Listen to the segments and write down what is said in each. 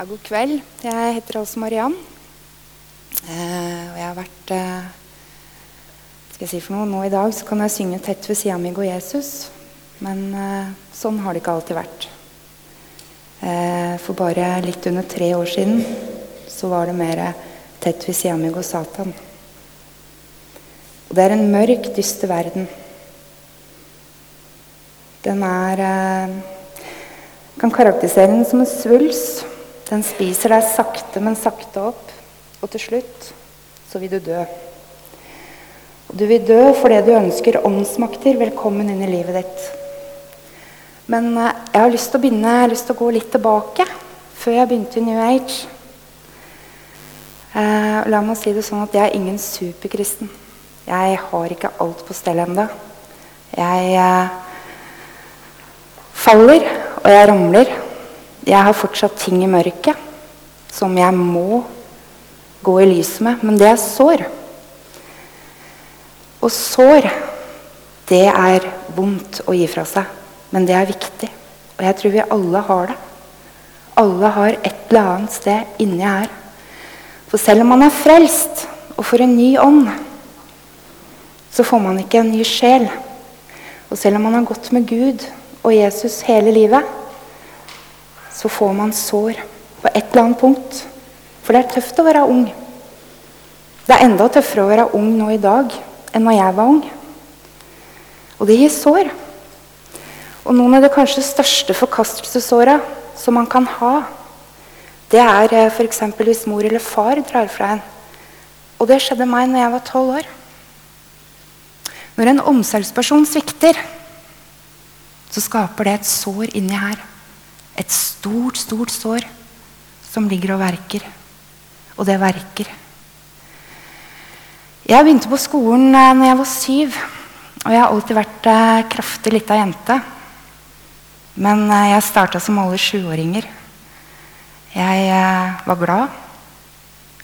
Ja, god kveld. Jeg heter altså Mariann. Eh, og jeg har vært eh, Skal jeg si for noe? Nå i dag så kan jeg synge 'Tett ved sida mi går Jesus'. Men eh, sånn har det ikke alltid vært. Eh, for bare litt under tre år siden så var det mer 'Tett ved sida mi går Satan'. Og det er en mørk, dyster verden. Den er eh, kan karakterisere den som en svulst. Den spiser deg sakte, men sakte opp. Og til slutt så vil du dø. Og du vil dø fordi du ønsker åndsmakter velkommen inn i livet ditt. Men eh, jeg har lyst til å begynne, jeg har lyst til å gå litt tilbake, før jeg begynte i New Age. Eh, la meg si det sånn at jeg er ingen superkristen. Jeg har ikke alt på stell ennå. Jeg eh, faller, og jeg ramler. Jeg har fortsatt ting i mørket som jeg må gå i lyset med, men det er sår. Og sår, det er vondt å gi fra seg, men det er viktig. Og jeg tror vi alle har det. Alle har et eller annet sted inni her. For selv om man er frelst og får en ny ånd, så får man ikke en ny sjel. Og selv om man har gått med Gud og Jesus hele livet, så får man sår på et eller annet punkt. For det er tøft å være ung. Det er enda tøffere å være ung nå i dag enn når jeg var ung. Og det gir sår. Og noen av de kanskje største forkastelsesåra som man kan ha, det er eh, f.eks. hvis mor eller far drar fra en. Og det skjedde meg når jeg var tolv år. Når en omsorgsperson svikter, så skaper det et sår inni her. Et stort, stort sår som ligger og verker. Og det verker. Jeg begynte på skolen når jeg var syv. Og jeg har alltid vært eh, kraftig lita jente. Men eh, jeg starta som alle sjuåringer. Jeg eh, var glad.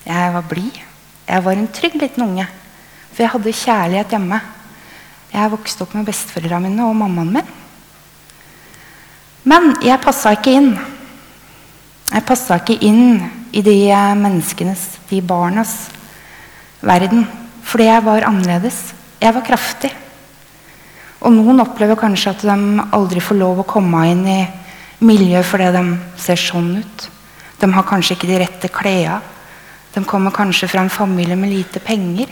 Jeg var blid. Jeg var en trygg liten unge. For jeg hadde kjærlighet hjemme. Jeg vokste opp med besteforeldrene mine og mammaen min. Men jeg passa ikke inn. Jeg passa ikke inn i de menneskenes, de barnas, verden. Fordi jeg var annerledes. Jeg var kraftig. Og noen opplever kanskje at de aldri får lov å komme inn i miljøet fordi de ser sånn ut. De har kanskje ikke de rette klærne. De kommer kanskje fra en familie med lite penger.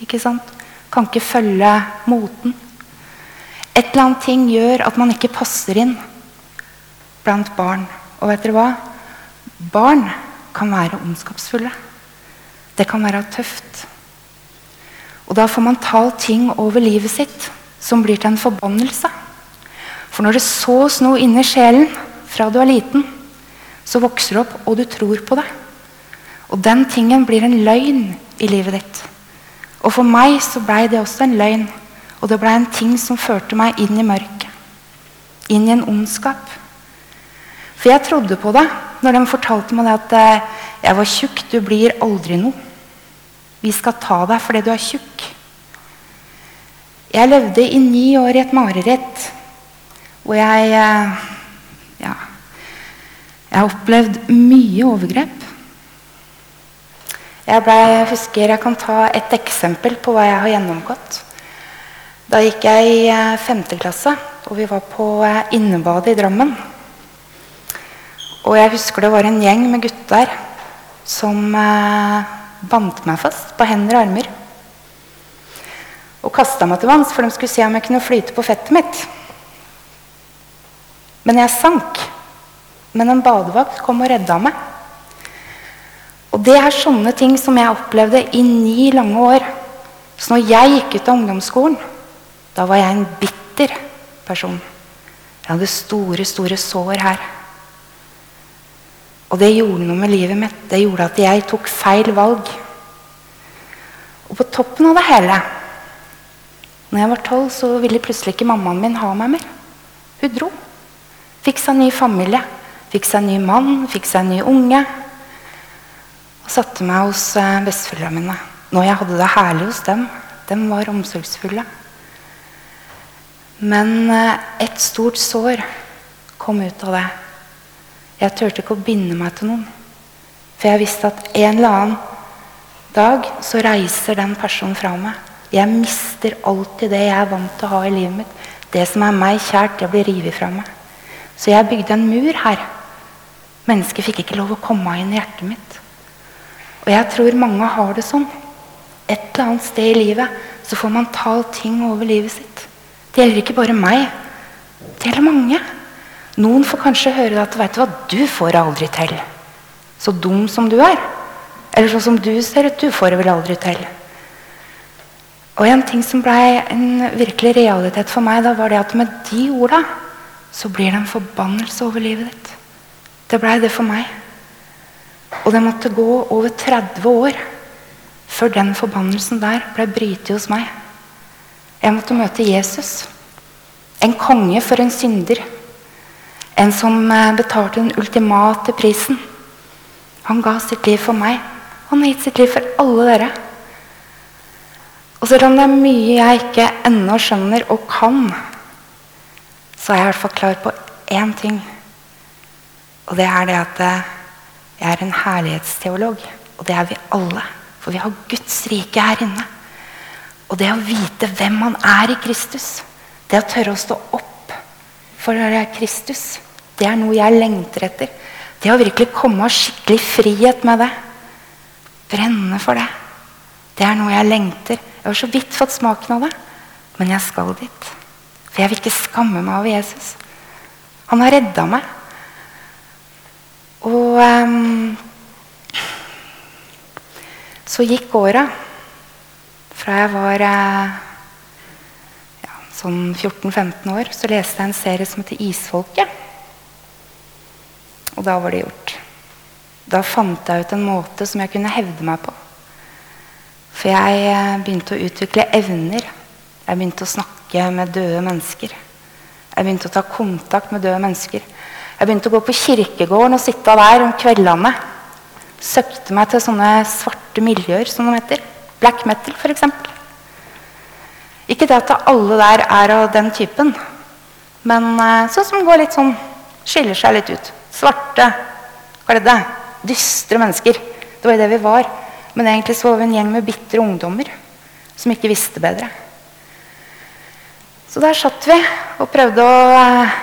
ikke sant? Kan ikke følge moten. Et eller annet ting gjør at man ikke passer inn blant barn. Og vet dere hva? Barn kan være ondskapsfulle. Det kan være tøft. Og da får man talt ting over livet sitt som blir til en forbannelse. For når det sås noe inni sjelen fra du er liten, så vokser du opp, og du tror på det. Og den tingen blir en løgn i livet ditt. Og for meg så blei det også en løgn. Og det blei en ting som førte meg inn i mørket. Inn i en ondskap. For jeg trodde på det når de fortalte meg at eh, jeg var tjukk. Du blir aldri noe. Vi skal ta deg fordi du er tjukk. Jeg levde i ni år i et mareritt hvor jeg eh, Ja. Jeg har opplevd mye overgrep. Jeg, ble, jeg husker jeg kan ta et eksempel på hva jeg har gjennomgått. Da gikk jeg i eh, femte klasse, og vi var på innebadet i Drammen. Og jeg husker det var en gjeng med gutter som eh, bandt meg fast på hender og armer. Og kasta meg til vanns, for de skulle se om jeg kunne flyte på fettet mitt. Men jeg sank. Men en badevakt kom og redda meg. Og det er sånne ting som jeg opplevde i ni lange år. Så når jeg gikk ut av ungdomsskolen, da var jeg en bitter person. Jeg hadde store, store sår her. Og det gjorde noe med livet mitt. Det gjorde at jeg tok feil valg. Og på toppen av det hele når jeg var tolv, så ville plutselig ikke mammaen min ha meg mer. Hun dro. Fikk seg ny familie, fikk seg ny mann, fikk seg ny unge. Og satte meg hos eh, besteforeldrene mine. Når jeg hadde det herlig hos dem. De var omsorgsfulle. Men eh, et stort sår kom ut av det. Jeg turte ikke å binde meg til noen. For jeg visste at en eller annen dag så reiser den personen fra meg. Jeg mister alltid det jeg er vant til å ha i livet mitt. Det som er meg kjært, det blir revet fra meg. Så jeg bygde en mur her. Mennesket fikk ikke lov å komme inn i hjertet mitt. Og jeg tror mange har det sånn. Et eller annet sted i livet så får man talt ting over livet sitt. Det gjelder ikke bare meg. Det gjelder mange. Noen får kanskje høre at vet du hva, du får aldri til. Så dum som du er. Eller sånn som du ser ut, du får det vel aldri til. Og en ting som ble en virkelig realitet for meg, da var det at med de orda så blir det en forbannelse over livet ditt. Det blei det for meg. Og det måtte gå over 30 år før den forbannelsen der ble brytet hos meg. Jeg måtte møte Jesus. En konge for en synder. En som eh, betalte den ultimate prisen. Han ga sitt liv for meg. Han har gitt sitt liv for alle dere. Og selv om det er mye jeg ikke ennå skjønner og kan, så er jeg i hvert fall klar på én ting. Og det er det at eh, jeg er en herlighetsteolog. Og det er vi alle. For vi har Guds rike her inne. Og det å vite hvem man er i Kristus, det å tørre å stå opp for Kristus, det er noe jeg lengter etter. Det å virkelig komme av skikkelig frihet med det. Brenne for det. Det er noe jeg lengter. Jeg har så vidt fått smaken av det, men jeg skal dit. For jeg vil ikke skamme meg over Jesus. Han har redda meg. Og um, så gikk åra. Fra jeg var uh, ja, sånn 14-15 år, så leste jeg en serie som heter 'Isfolket'. Og da var det gjort. Da fant jeg ut en måte som jeg kunne hevde meg på. For jeg uh, begynte å utvikle evner. Jeg begynte å snakke med døde mennesker. Jeg begynte å ta kontakt med døde mennesker. Jeg begynte å gå på kirkegården og sitte der om kveldene. Søkte meg til sånne svarte miljøer, som de heter. Black metal, f.eks. Ikke det at alle der er av den typen, men uh, sånn som går litt sånn Skiller seg litt ut. Svarte, kledde, dystre mennesker. Det var det vi var. Men egentlig så var vi en gjeng med bitre ungdommer som ikke visste bedre. Så der satt vi og prøvde å eh,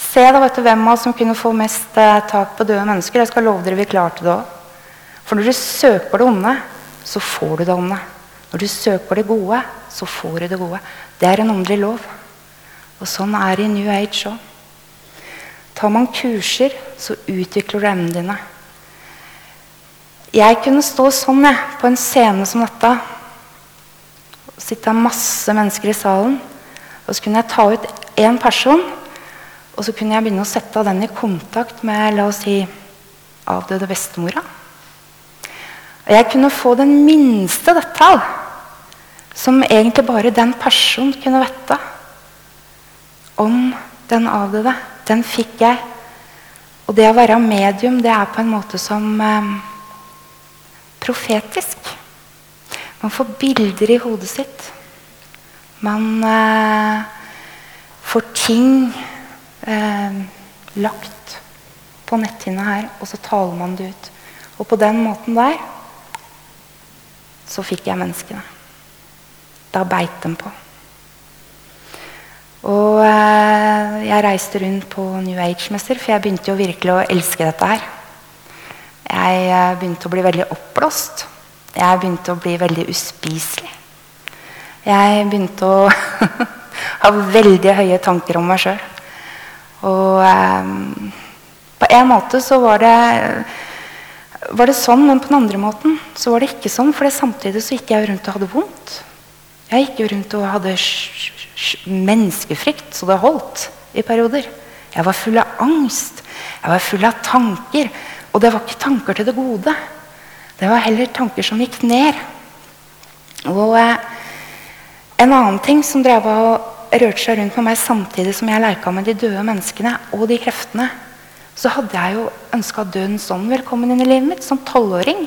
se da, du, hvem av oss som kunne få mest eh, tak på døde mennesker. Jeg skal love dere vi klarte det òg. For når du søker det onde, så får du det onde. Når du søker det gode, så får du det gode. Det er en åndelig lov. Og sånn er det i New Age òg. Tar man kurser, så utvikler du evnene dine. Jeg kunne stå sånn jeg, på en scene som dette. Sitte masse mennesker i salen. Og så kunne jeg ta ut én person, og så kunne jeg begynne å sette den i kontakt med la oss si, avdøde bestemora. Og jeg kunne få den minste detalj som egentlig bare den personen kunne vite om den avdøde. Den fikk jeg. Og det å være medium, det er på en måte som eh, profetisk. Man får bilder i hodet sitt. Man eh, får ting eh, lagt på netthinna her, og så taler man det ut. Og på den måten der så fikk jeg menneskene. Da beit dem på. Og eh, jeg reiste rundt på New Age-messer, for jeg begynte jo virkelig å elske dette her. Jeg eh, begynte å bli veldig oppblåst. Jeg begynte å bli veldig uspiselig. Jeg begynte å ha veldig høye tanker om meg sjøl. Og eh, på en måte så var det, var det sånn, men på den andre måten så var det ikke sånn. For samtidig så gikk jeg rundt og hadde vondt. Jeg gikk jo rundt og hadde menneskefrykt så det holdt i perioder. Jeg var full av angst. Jeg var full av tanker. Og det var ikke tanker til det gode. Det var heller tanker som gikk ned. Og eh, en annen ting som drev og rørte seg rundt med meg samtidig som jeg leika med de døde menneskene og de kreftene, så hadde jeg jo ønska dødens ånd velkommen inn i livet mitt som tolvåring.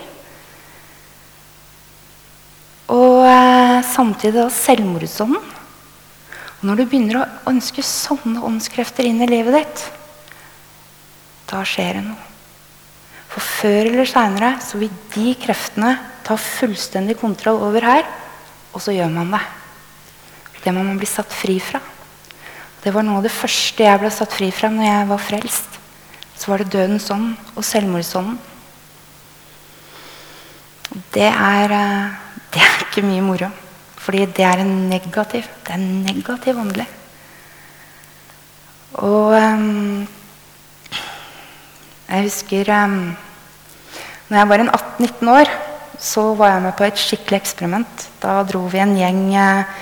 Og eh, samtidig selvmordsånden. Og når du begynner å ønske sånne åndskrefter inn i livet ditt, da skjer det noe. For før eller seinere vil de kreftene ta fullstendig kontroll over her, og så gjør man det. Det må man bli satt fri fra. Det var noe av det første jeg ble satt fri fra når jeg var frelst. Så var det dødens ånd og selvmordsånden. Det er, eh, det er ikke mye moro. Fordi det er en negativ. Det er negativ åndelig. Og um, jeg husker um, når jeg var en 18-19 år, så var jeg med på et skikkelig eksperiment. Da dro vi en gjeng uh,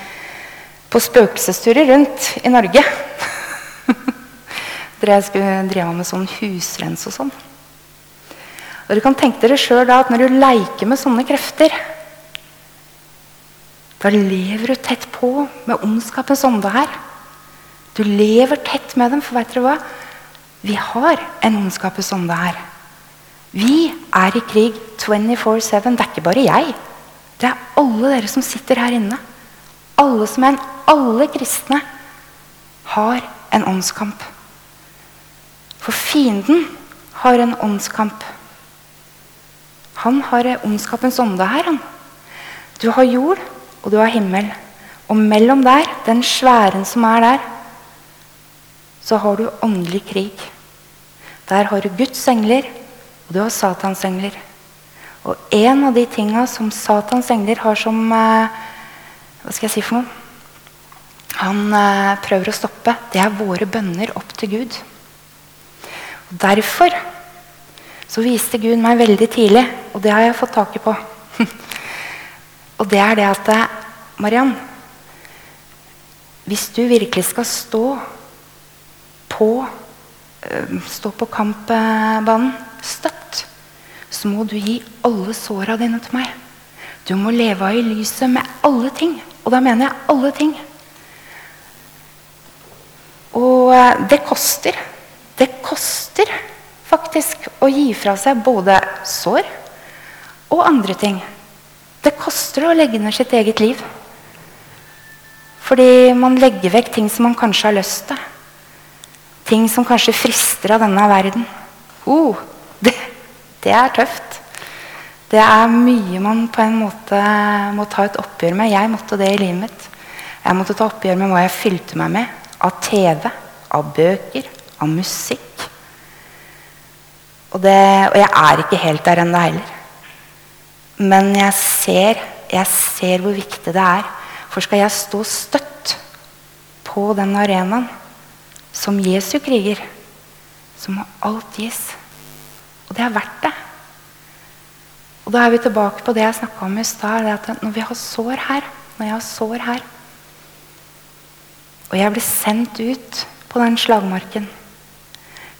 på spøkelsesturer rundt i Norge. Dere skulle drive med sånn husrens og sånn. Og dere kan tenke dere sjøl at når du leker med sånne krefter, da lever du tett på med ondskapens ånde her. Du lever tett med dem, for vet dere hva? Vi har en ondskapens ånde her. Vi er i krig 24-7. Det er ikke bare jeg. Det er alle dere som sitter her inne. Alle som en, alle kristne har en åndskamp. For fienden har en åndskamp. Han har ondskapens ånde her. Han. Du har jord, og du har himmel. Og mellom der, den sfæren som er der, så har du åndelig krig. Der har du Guds engler, og du har Satans engler. Og en av de tinga som Satans engler har som eh, Hva skal jeg si for noe? Han eh, prøver å stoppe. Det er våre bønner opp til Gud. Og derfor så viste Gud meg veldig tidlig, og det har jeg fått taket på Og det er det at Mariann Hvis du virkelig skal stå på Stå på kampbanen støtt, så må du gi alle såra dine til meg. Du må leve av i lyset med alle ting. Og da mener jeg alle ting. Og eh, det koster. Det koster faktisk å gi fra seg både sår og andre ting. Det koster å legge ned sitt eget liv. Fordi man legger vekk ting som man kanskje har lyst til. Ting som kanskje frister av denne verden. Oh, det, det er tøft. Det er mye man på en måte må ta et oppgjør med. Jeg måtte det i livet mitt. Jeg måtte ta oppgjør med hva jeg fylte meg med av TV, av bøker, av musikk. Og, det, og jeg er ikke helt der ennå heller. Men jeg ser, jeg ser hvor viktig det er. For skal jeg stå støtt på den arenaen som Jesu kriger, så må alt gis. Og det er verdt det. Og da er vi tilbake på det jeg snakka om i stad. Når vi har sår her, når jeg har sår her, og jeg blir sendt ut på den slagmarken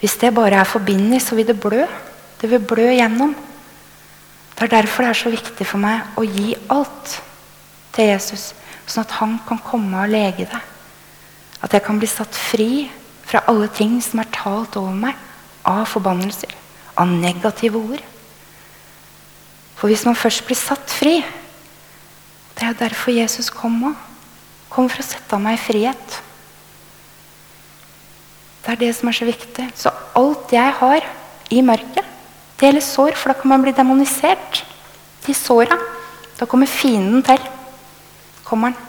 Hvis det bare er forbindelse, så vil det blø. Det vil blø gjennom. Det er derfor det er så viktig for meg å gi alt til Jesus, sånn at han kan komme og lege det. At jeg kan bli satt fri fra alle ting som er talt over meg av forbannelser, av negative ord. For hvis man først blir satt fri Det er derfor Jesus kom òg. Kom for å sette meg i frihet. Det er det som er så viktig. Så alt jeg har i mørket det gjelder sår, for da kan man bli demonisert. De såra. Da kommer fienden til. Kommer han.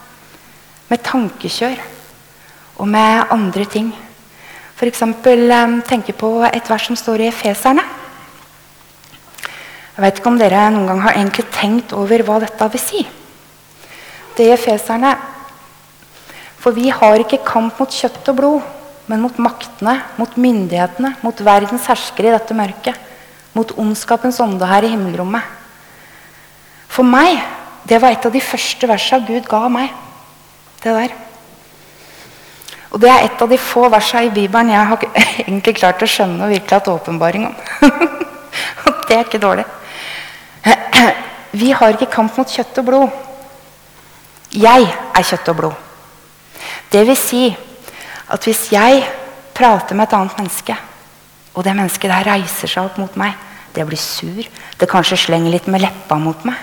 Med tankekjør og med andre ting. F.eks. Um, tenke på et vers som står i Efeserne. Jeg vet ikke om dere noen gang har egentlig tenkt over hva dette vil si. Det er Efeserne For vi har ikke kamp mot kjøtt og blod, men mot maktene, mot myndighetene, mot verdens herskere i dette mørket mot ondskapens ånde her i himmelrommet. For meg det var et av de første versene Gud ga meg. Det der. Og det er et av de få versene i Bibelen jeg har egentlig klart å skjønne og virkelig hatt åpenbaring om. Og det er ikke dårlig. Vi har ikke kamp mot kjøtt og blod. Jeg er kjøtt og blod. Det vil si at hvis jeg prater med et annet menneske og det mennesket der reiser seg opp mot meg. Det blir sur. Det kanskje slenger litt med leppa mot meg.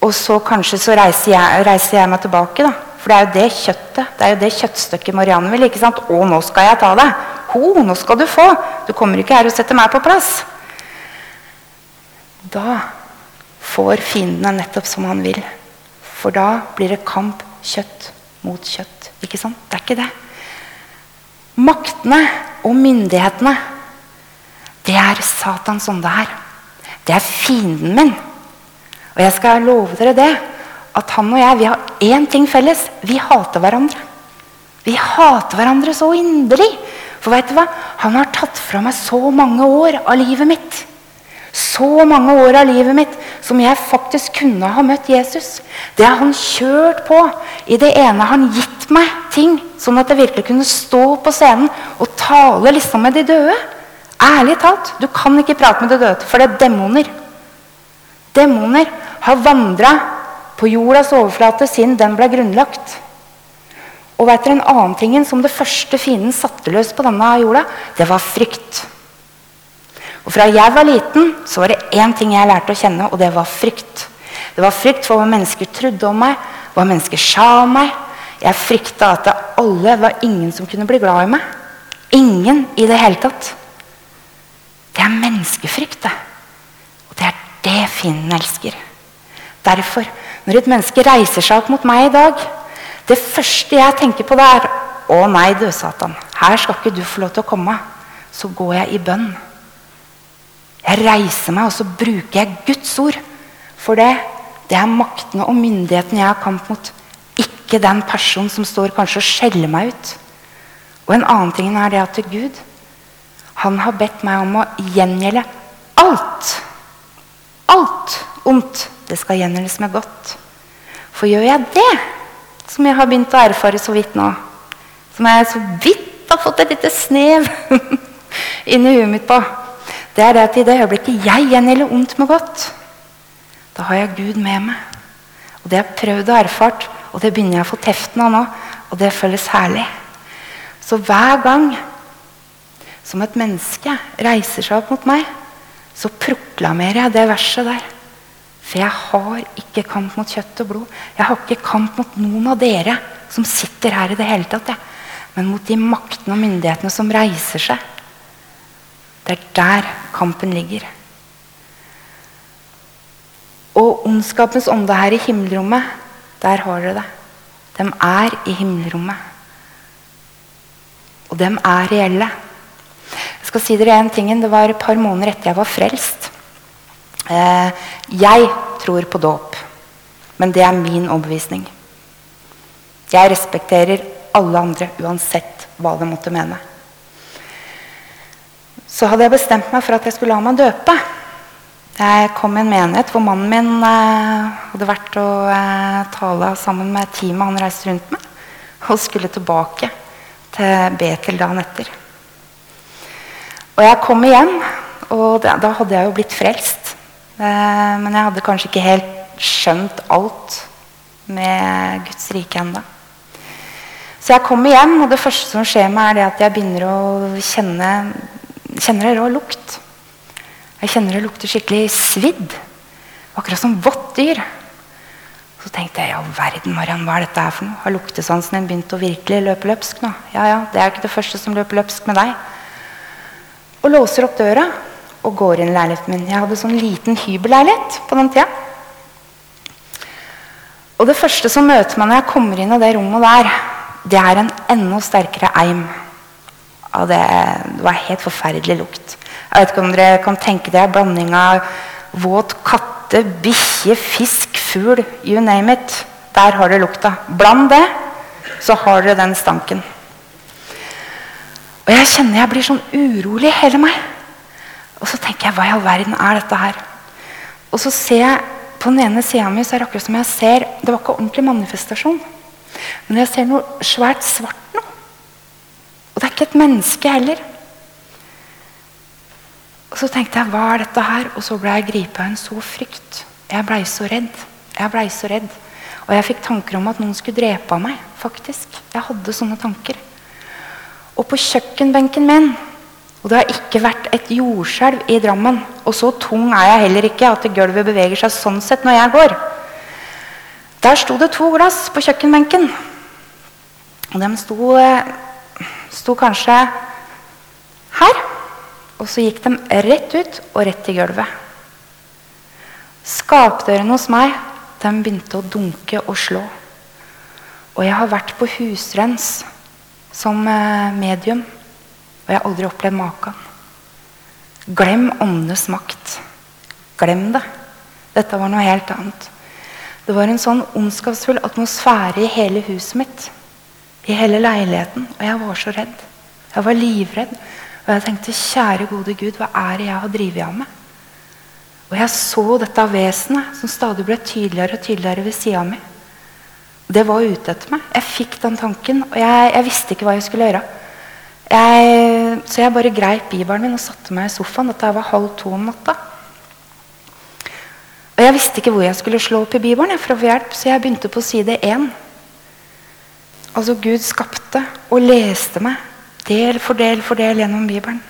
Og så kanskje så reiser jeg, reiser jeg meg tilbake. da. For det er jo det kjøttet, det er jo det kjøttstykket Marianne vil. ikke sant? 'Å, nå skal jeg ta deg.' 'Ho, nå skal du få.' Du kommer ikke her og setter meg på plass. da får fiendene nettopp som han vil. For da blir det kamp kjøtt mot kjøtt. Ikke sant? Det er ikke det. Maktene og myndighetene, det er Satans ånde her. Det er fienden min. Og jeg skal love dere det, at han og jeg vi har én ting felles. Vi hater hverandre. Vi hater hverandre så inderlig. For vet du hva? Han har tatt fra meg så mange år av livet mitt. Så mange år av livet mitt som jeg faktisk kunne ha møtt Jesus. Det har han kjørt på. I det ene har han gitt meg ting, sånn at jeg virkelig kunne stå på scenen og tale liksom med de døde. Ærlig talt, du kan ikke prate med de døde, for det er demoner. Demoner har vandra på jordas overflate siden den ble grunnlagt. Og vet dere en annen ting som det første fienden satte løs på denne jorda? Det var frykt. Og Fra jeg var liten, så var det én ting jeg lærte å kjenne, og det var frykt. Det var frykt for hva mennesker trodde om meg, hva mennesker sa om meg. Jeg frykta at alle var ingen som kunne bli glad i meg. Ingen i det hele tatt. Det er menneskefrykt, det. Og det er det fienden elsker. Derfor, når et menneske reiser seg opp mot meg i dag, det første jeg tenker på, det er Å nei, du Satan. Her skal ikke du få lov til å komme. Så går jeg i bønn. Jeg reiser meg, og så bruker jeg Guds ord. For det, det er maktene og myndighetene jeg har kamp mot. Ikke den personen som står kanskje og skjeller meg ut. Og en annen ting er det at Gud han har bedt meg om å gjengjelde alt. Alt ondt. Det skal gjengjeldes med godt. For gjør jeg det, som jeg har begynt å erfare så vidt nå, som jeg så vidt har fått et lite snev inni huet mitt på det er det at i det øyeblikket jeg gjengjelder ondt med godt, da har jeg Gud med meg. Og Det har jeg prøvd og erfart, og det begynner jeg å få teften av nå. Og det føles herlig. Så hver gang som et menneske reiser seg opp mot meg, så proklamerer jeg det verset der. For jeg har ikke kamp mot kjøtt og blod. Jeg har ikke kamp mot noen av dere som sitter her i det hele tatt. Jeg. Men mot de maktene og myndighetene som reiser seg det er der kampen ligger. Og ondskapens ånde her i himmelrommet, der har dere det. De er i himmelrommet. Og de er reelle. Skal si dere en ting. Det var et par måneder etter jeg var frelst. Eh, jeg tror på dåp, men det er min overbevisning. Jeg respekterer alle andre uansett hva de måtte mene så hadde jeg bestemt meg for at jeg skulle la meg døpe. Jeg kom i en menighet hvor mannen min eh, hadde vært og eh, tala sammen med teamet han reiste rundt med, og skulle tilbake til Betel dagen etter. Og jeg kom igjen, og da, da hadde jeg jo blitt frelst. Eh, men jeg hadde kanskje ikke helt skjønt alt med Guds rike ennå. Så jeg kom igjen, og det første som skjer meg, er det at jeg begynner å kjenne kjenner det rå lukt. Jeg kjenner det lukter skikkelig svidd. Akkurat som vått dyr. Så tenkte jeg ja verden, Mariann, hva er dette her for noe? Har luktesansen din begynt å virkelig løpe løpsk nå? Ja, ja, det er jo ikke det første som løper løpsk med deg. Og låser opp døra og går inn i leiligheten min. Jeg hadde sånn liten hybelleilighet på den tida. Og det første som møter meg når jeg kommer inn i det rommet der, det er en enda sterkere eim. Og det, det, var helt forferdelig lukt. Jeg vet ikke om dere kan tenke dere blanding av våt katte, bikkje, fisk, fugl, you name it. Der har dere lukta. Bland det, så har dere den stanken. Og jeg kjenner jeg blir sånn urolig hele meg. Og så tenker jeg hva i all verden er dette her? Og så ser jeg på den ene sida mi så er det akkurat som jeg ser Det var ikke ordentlig manifestasjon. Men jeg ser noe svært svart nå. Og det er ikke et menneske heller. Og Så tenkte jeg hva er dette her? Og så ble jeg gripet av en så frykt. Jeg blei så redd. Jeg ble så redd. Og jeg fikk tanker om at noen skulle drepe av meg. faktisk. Jeg hadde sånne tanker. Og på kjøkkenbenken min Og det har ikke vært et jordskjelv i Drammen. Og så tung er jeg heller ikke at gulvet beveger seg sånn sett når jeg går. Der sto det to glass på kjøkkenbenken. Og de sto eh, sto kanskje her. Og så gikk de rett ut og rett i gulvet. Skapdørene hos meg de begynte å dunke og slå. Og jeg har vært på husrens som eh, medium, og jeg har aldri opplevd maken. Glem åndenes makt. Glem det. Dette var noe helt annet. Det var en sånn ondskapsfull atmosfære i hele huset mitt. I hele leiligheten. Og jeg var så redd. Jeg var livredd. Og jeg tenkte, kjære gode Gud, hva er det jeg har drevet av med? Og jeg så dette vesenet som stadig ble tydeligere og tydeligere ved sida mi. Det var ute etter meg. Jeg fikk den tanken, og jeg, jeg visste ikke hva jeg skulle gjøre. Jeg, så jeg bare greip bibelen min og satte meg i sofaen. Dette var halv to om natta. Og jeg visste ikke hvor jeg skulle slå opp i Bibelen, for å få hjelp, så jeg begynte på side én. Altså Gud skapte og leste meg del for del for del gjennom Bibelen.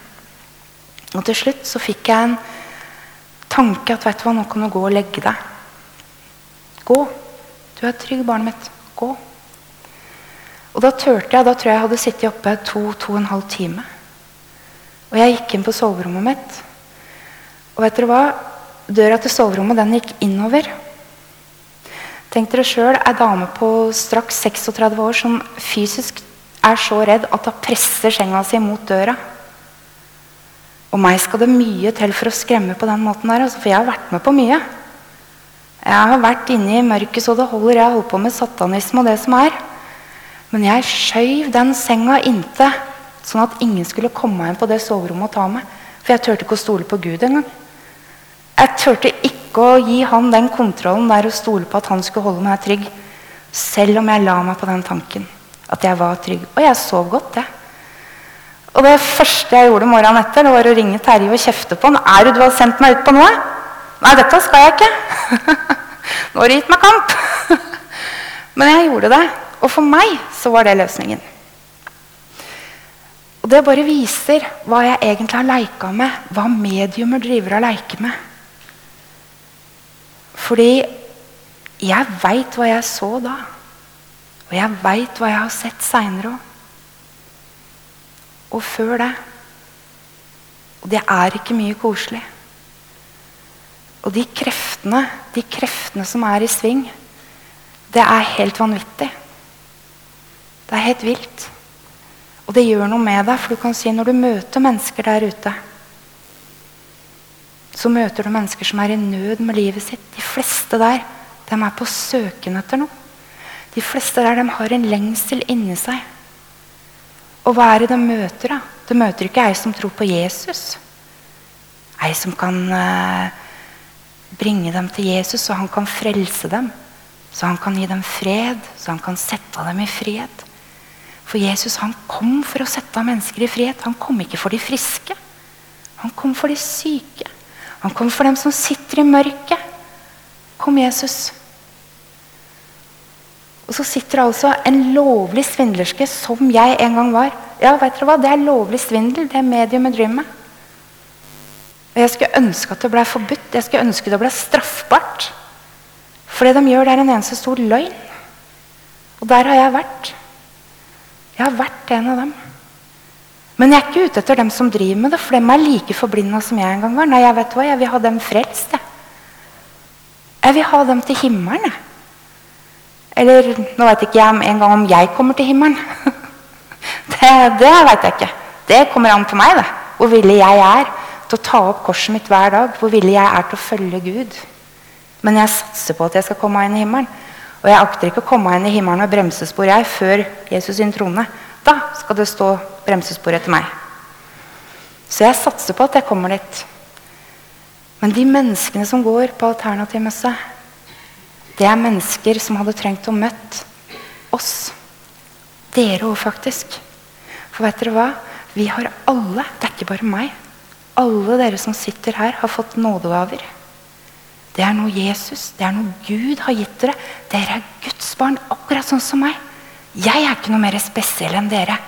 Og til slutt så fikk jeg en tanke at vet du hva, nå kan du gå og legge deg. Gå. Du er trygg, barnet mitt. Gå. Og da turte jeg. Da tror jeg jeg hadde sittet oppe to-to og en halv time. Og jeg gikk inn på soverommet mitt. Og vet dere hva? Døra til soverommet den gikk innover. Tenk dere sjøl ei dame på straks 36 år som fysisk er så redd at hun presser senga si mot døra. Og meg skal det mye til for å skremme på den måten der, altså, for jeg har vært med på mye. Jeg har vært inne i mørket så det holder. Jeg har holdt på med satanisme og det som er. Men jeg skjøv den senga inntil, sånn at ingen skulle komme inn på det soverommet og ta meg. For jeg turte ikke å stole på Gud engang. Jeg turte ikke å gi han den kontrollen der og stole på at han skulle holde meg trygg. Selv om jeg la meg på den tanken. At jeg var trygg. Og jeg sov godt, det. Og det første jeg gjorde morgenen etter, det var å ringe Terje og kjefte på han. Er det du har sendt meg ut på noe? Nei, dette skal jeg ikke. Nå har du gitt meg kamp. Men jeg gjorde det. Og for meg så var det løsningen. Og det bare viser hva jeg egentlig har leika med. Hva mediumer driver og leiker med. Fordi jeg veit hva jeg så da. Og jeg veit hva jeg har sett seinere òg. Og før det. Og det er ikke mye koselig. Og de kreftene, de kreftene som er i sving, det er helt vanvittig. Det er helt vilt. Og det gjør noe med deg, for du kan si når du møter mennesker der ute så møter du mennesker som er i nød med livet sitt. De fleste der de er på søken etter noe. De fleste der de har en lengsel inni seg. Og hva er det de møter? da? De møter ikke ei som tror på Jesus. Ei som kan uh, bringe dem til Jesus, så han kan frelse dem. Så han kan gi dem fred, så han kan sette dem i fred. For Jesus han kom for å sette mennesker i fred. Han kom ikke for de friske. Han kom for de syke. Han kom for dem som sitter i mørket. Kom, Jesus. Og så sitter altså en lovlig svindlerske, som jeg en gang var. Ja, vet dere hva? Det er lovlig svindel. Det er mediumet driver med. Jeg skulle ønske at det ble forbudt. Jeg skulle ønske det ble straffbart. For det de gjør, det er en eneste stor løgn. Og der har jeg vært. Jeg har vært en av dem. Men jeg er ikke ute etter dem som driver med det, for dem er like forblinda som jeg en gang var. Nei, jeg vet hva, jeg vil ha dem frelst. Jeg, jeg vil ha dem til himmelen. Jeg. Eller nå vet ikke jeg engang om jeg kommer til himmelen. det det vet jeg ikke. Det kommer an på meg. det. Hvor villig jeg er til å ta opp korset mitt hver dag. Hvor villig jeg er til å følge Gud. Men jeg satser på at jeg skal komme inn i himmelen. Og jeg akter ikke å komme inn i himmelen med bremsespor jeg, før Jesus sin trone. Da skal det stå bremsespor etter meg. Så jeg satser på at jeg kommer dit. Men de menneskene som går på alternativmesse, det er mennesker som hadde trengt å møtt oss. Dere òg, faktisk. For vet dere hva? Vi har alle, det er ikke bare meg, alle dere som sitter her, har fått nådegaver. Det er noe Jesus, det er noe Gud har gitt dere. Dere er Guds barn, akkurat sånn som meg. Jeg er ikke noe mer spesiell enn dere.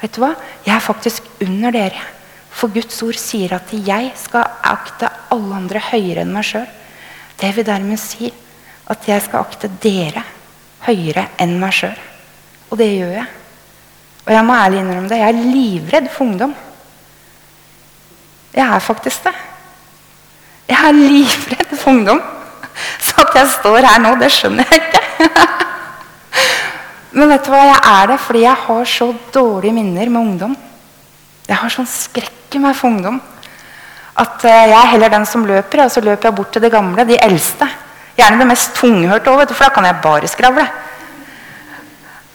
Vet du hva? Jeg er faktisk under dere. For Guds ord sier at jeg skal akte alle andre høyere enn meg sjøl. Det vil dermed si at jeg skal akte dere høyere enn meg sjøl. Og det gjør jeg. Og jeg må ærlig innrømme det. Jeg er livredd for ungdom. Jeg er faktisk det. Jeg er livredd for ungdom. Så At jeg står her nå, det skjønner jeg ikke. Men vet du hva, jeg er det fordi jeg har så dårlige minner med ungdom. Jeg har sånn skrekk i meg for ungdom. At eh, jeg er heller den som løper, og så løper jeg bort til det gamle, de eldste. Gjerne det mest tunghørte òg, for da kan jeg bare skravle.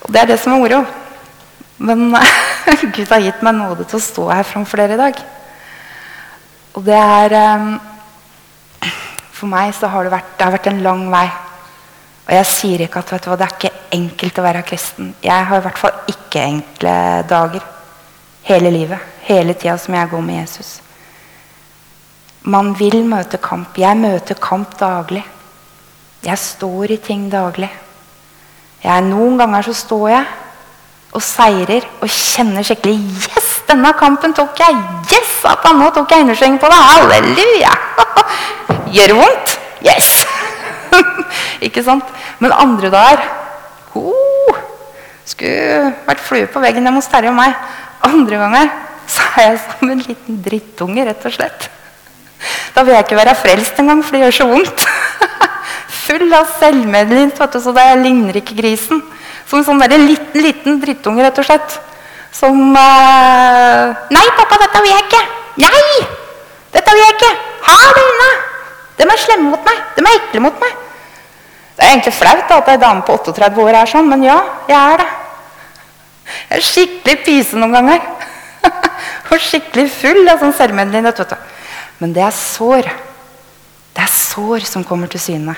Og det er det som er moro. Men Gud har gitt meg nåde til å stå her framfor dere i dag. Og det er um, For meg så har det vært, det har vært en lang vei. Og jeg sier ikke at vet du hva, det er ikke enkelt å være kristen. Jeg har i hvert fall ikke enkle dager. Hele livet. Hele tida som jeg går med Jesus. Man vil møte kamp. Jeg møter kamp daglig. Jeg står i ting daglig. Jeg, noen ganger så står jeg og seirer og kjenner skikkelig Yes, denne kampen tok jeg! Yes, Satan, nå tok jeg innersving på det! Halleluja! Gjør det vondt? Yes! Ikke sant? Men andre dager oh, Skulle vært flue på veggen hjemme hos Terje og meg. Andre ganger så er jeg som en liten drittunge, rett og slett. Da vil jeg ikke være frelst engang, for det gjør så vondt. Full av selvmedlidenhet, så det ligner ikke grisen. Som en sånn der liten, liten drittunge, rett og slett. Som eh, 'Nei, pappa, dette vil jeg ikke.' 'Nei! Dette vil jeg ikke! Ha det unna!' De er slemme mot meg. De er ekle mot meg. Det er egentlig flaut at ei dame på 38 år er sånn, men ja, jeg er det. Jeg er skikkelig pyse noen ganger. Og skikkelig full av sånn selvmedlidenhet. Men det er sår. Det er sår som kommer til syne.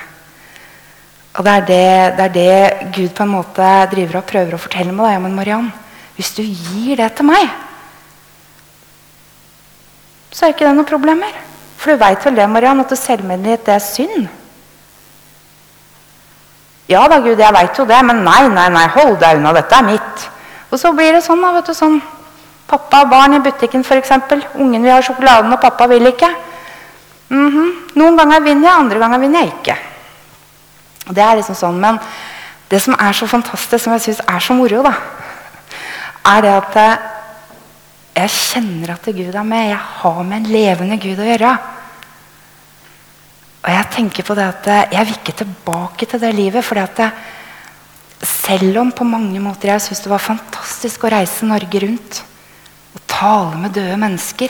Og det er det, det er det, Gud på en måte driver og prøver å fortelle med deg. Men Mariann, hvis du gir det til meg, så er ikke det noe problem mer. For du veit vel det, Mariann, at selvmedlighet, det er synd? Ja da, Gud, jeg veit jo det, men nei, nei, nei, hold deg unna. Dette er mitt. Og så blir det sånn, da, vet du, sånn Pappa og barn i butikken, f.eks. Ungen vil ha sjokoladen, og pappa vil ikke. Mm -hmm. Noen ganger vinner jeg, andre ganger vinner jeg ikke. Det er liksom sånn, Men det som er så fantastisk, som jeg syns er så moro, da, er det at eh, jeg kjenner at Gud er med. Jeg har med en levende Gud å gjøre. Og jeg tenker på det at eh, jeg vil ikke tilbake til det livet. det, eh, selv om på mange måter jeg syns det var fantastisk å reise Norge rundt og tale med døde mennesker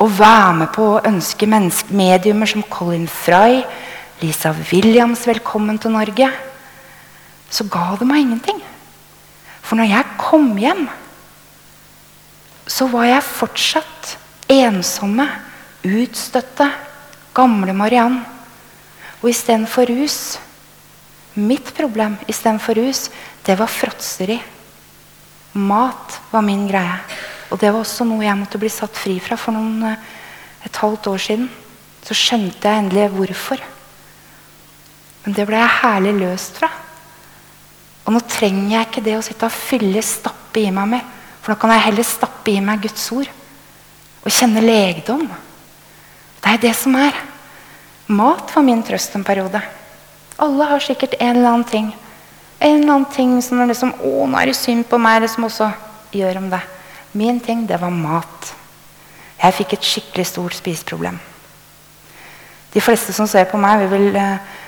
og være med på å ønske mediumer som Colin Fry, Lisa Williams velkommen til Norge, så ga det meg ingenting. For når jeg kom hjem, så var jeg fortsatt ensomme, utstøtte, gamle Mariann. Og istedenfor rus Mitt problem istedenfor rus, det var fråtseri. Mat var min greie. Og det var også noe jeg måtte bli satt fri fra for noen, eh, et halvt år siden. Så skjønte jeg endelig hvorfor. Men det ble jeg herlig løst fra. Og nå trenger jeg ikke det å sitte og fylle, stappe i meg med. For nå kan jeg heller stappe i meg Guds ord og kjenne legdom. Det er det som er. Mat var min trøst en periode. Alle har sikkert en eller annen ting. En eller annen ting som er liksom, å, nå er det synd på meg, som også gjør om det. Min ting, det var mat. Jeg fikk et skikkelig stort spiseproblem. De fleste som ser på meg, vil eh,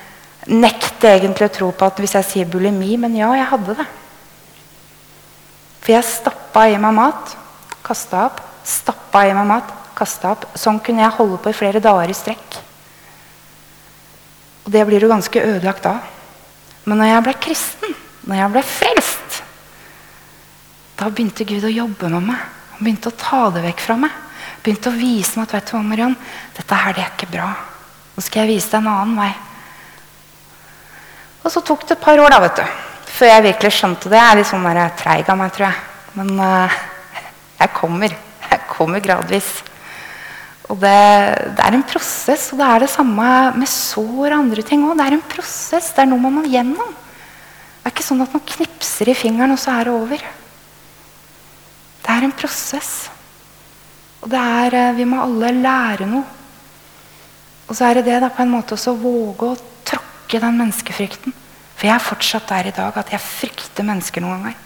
nekte egentlig å tro på at hvis jeg sier bulimi, men ja, jeg hadde det. For jeg stappa i meg mat, kasta opp, stappa i meg mat, kasta opp. Sånn kunne jeg holde på i flere dager i strekk. Og det blir jo ganske ødelagt da. Men når jeg ble kristen, når jeg ble frelst, da begynte Gud å jobbe med meg. Han begynte å ta det vekk fra meg. Begynte å vise meg at vet du hva, Mariann, dette her det er ikke bra. Nå skal jeg vise deg en annen vei. Og så tok det et par år da, vet du, før jeg virkelig skjønte det. Jeg er litt sånn treig av meg, tror jeg. Men uh, jeg kommer. Jeg kommer gradvis. Og det, det, er en prosess, og det er det samme med sår og andre ting òg. Det er en prosess. Det er noe man må gjennom. Det er ikke sånn at man knipser i fingeren, og så er det over. Det er en prosess. Og det er, uh, vi må alle lære noe. Og så er det det da på en måte også våge å ikke den menneskefrykten. For jeg er fortsatt der i dag at jeg frykter mennesker noen ganger.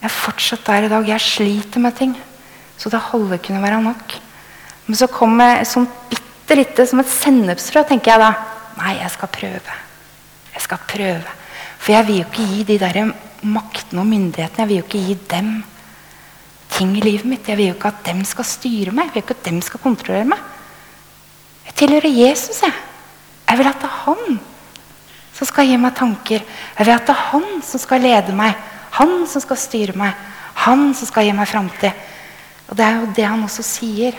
Jeg er fortsatt der i dag. Jeg sliter med ting. Så det holder kunne være nok. Men så kommer jeg sånn bitte lite som et sennepsfrø, tenker jeg da. Nei, jeg skal prøve. Jeg skal prøve. For jeg vil jo ikke gi de der maktene og myndighetene jeg vil jo ikke gi dem ting i livet mitt. Jeg vil jo ikke at dem skal styre meg. Jeg vil ikke at dem skal kontrollere meg. Jeg tilhører Jesus. Jeg Jeg vil at det er han som skal gi meg tanker. Jeg vil at det er han som skal lede meg. Han som skal styre meg. Han som skal gi meg framtid. Og det er jo det han også sier.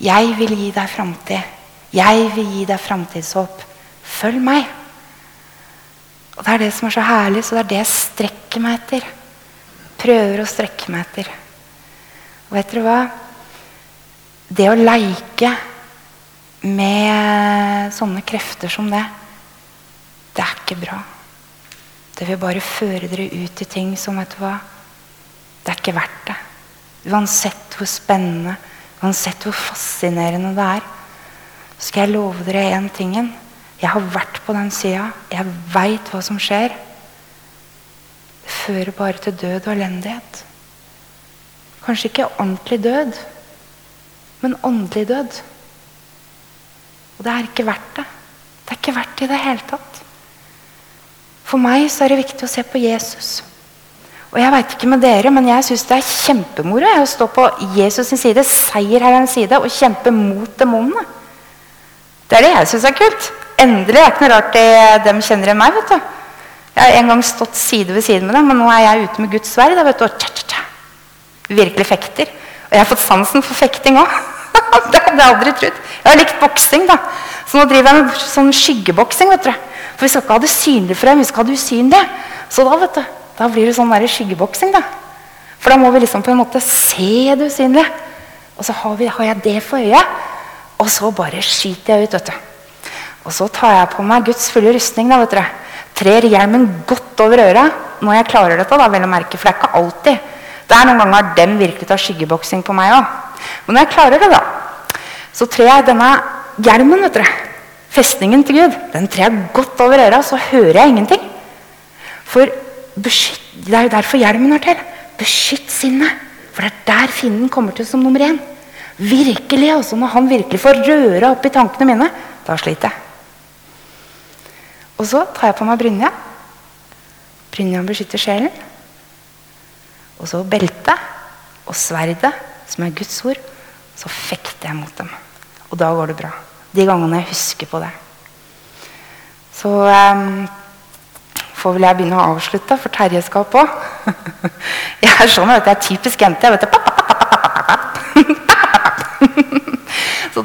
Jeg vil gi deg framtid. Jeg vil gi deg framtidshåp. Følg meg. Og Det er det som er så herlig, så det er det jeg strekker meg etter. Prøver å strekke meg etter. Og vet dere hva? Det å leike med sånne krefter som det, det er ikke bra. Det vil bare føre dere ut i ting som vet du hva, det er ikke verdt det. Uansett hvor spennende, uansett hvor fascinerende det er, så skal jeg love dere én tingen. Jeg har vært på den sida. Jeg veit hva som skjer. Det fører bare til død og elendighet. Kanskje ikke ordentlig død, men åndelig død. Og det er ikke verdt det. Det er ikke verdt det i det hele tatt. For meg så er det viktig å se på Jesus. Og jeg vet ikke med dere, men jeg syns det er kjempemoro å stå på Jesus' sin side, seierherrens side, og kjempe mot demonene. Det er det jeg syns er kult. Endelig Det er ikke noe rart det, de kjenner enn meg. vet du. Jeg har en gang stått side ved side med dem, men nå er jeg ute med Guds sverd. Virkelig fekter. Og jeg har fått sansen for fekting òg. det hadde jeg aldri trodd. Jeg har likt boksing, da. Så nå driver jeg med sånn skyggeboksing. vet du. For vi skal ikke ha det synlig for dem, vi skal ha det usynlige. Så da vet du, da blir det sånn skyggeboksing. da. For da må vi liksom på en måte se det usynlige. Og så har, vi, har jeg det for øyet, og så bare skyter jeg ut. vet du. Og så tar jeg på meg Guds fulle rustning. da, vet du. Trer hjelmen godt over øra når jeg klarer dette. da, vel å merke, For det er ikke alltid. Det er noen ganger dem virkelig tar skyggeboksing på meg òg. Men når jeg klarer det, da, så trer jeg denne hjelmen, vet dere, festningen til Gud, den trer jeg godt over øra, så hører jeg ingenting. For beskytt, Det er jo derfor hjelmen er til. Beskytt sinnet. For det er der fienden kommer til som nummer én. Virkelig, altså Når han virkelig får røra opp i tankene mine, da sliter jeg. Og så tar jeg på meg brynja. Brynja beskytter sjelen. Og så beltet og sverdet, som er Guds ord. Så fekter jeg mot dem. Og da går det bra. De gangene jeg husker på det. Så um, får vel jeg begynne å avslutte, for Terje skal på. jeg er sånn, vet jeg er typisk jente. jeg vet det.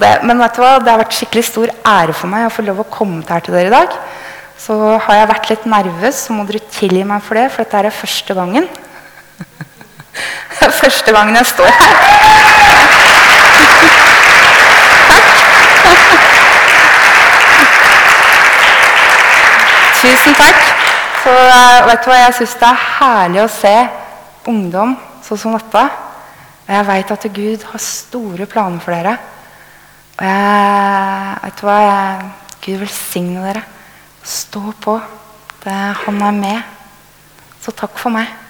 det, men vet du hva? det har vært skikkelig stor ære for meg å få lov å komme her til dere i dag. Så har jeg vært litt nervøs, så må dere tilgi meg for det, for dette er første gangen. Første gangen jeg står her. Tusen takk. Så eh, vet du hva, Jeg syns det er herlig å se ungdom sånn som dette. Og jeg veit at Gud har store planer for dere. Og jeg vet du hva, jeg, Gud velsigne dere. Stå på. Det, han er med. Så takk for meg.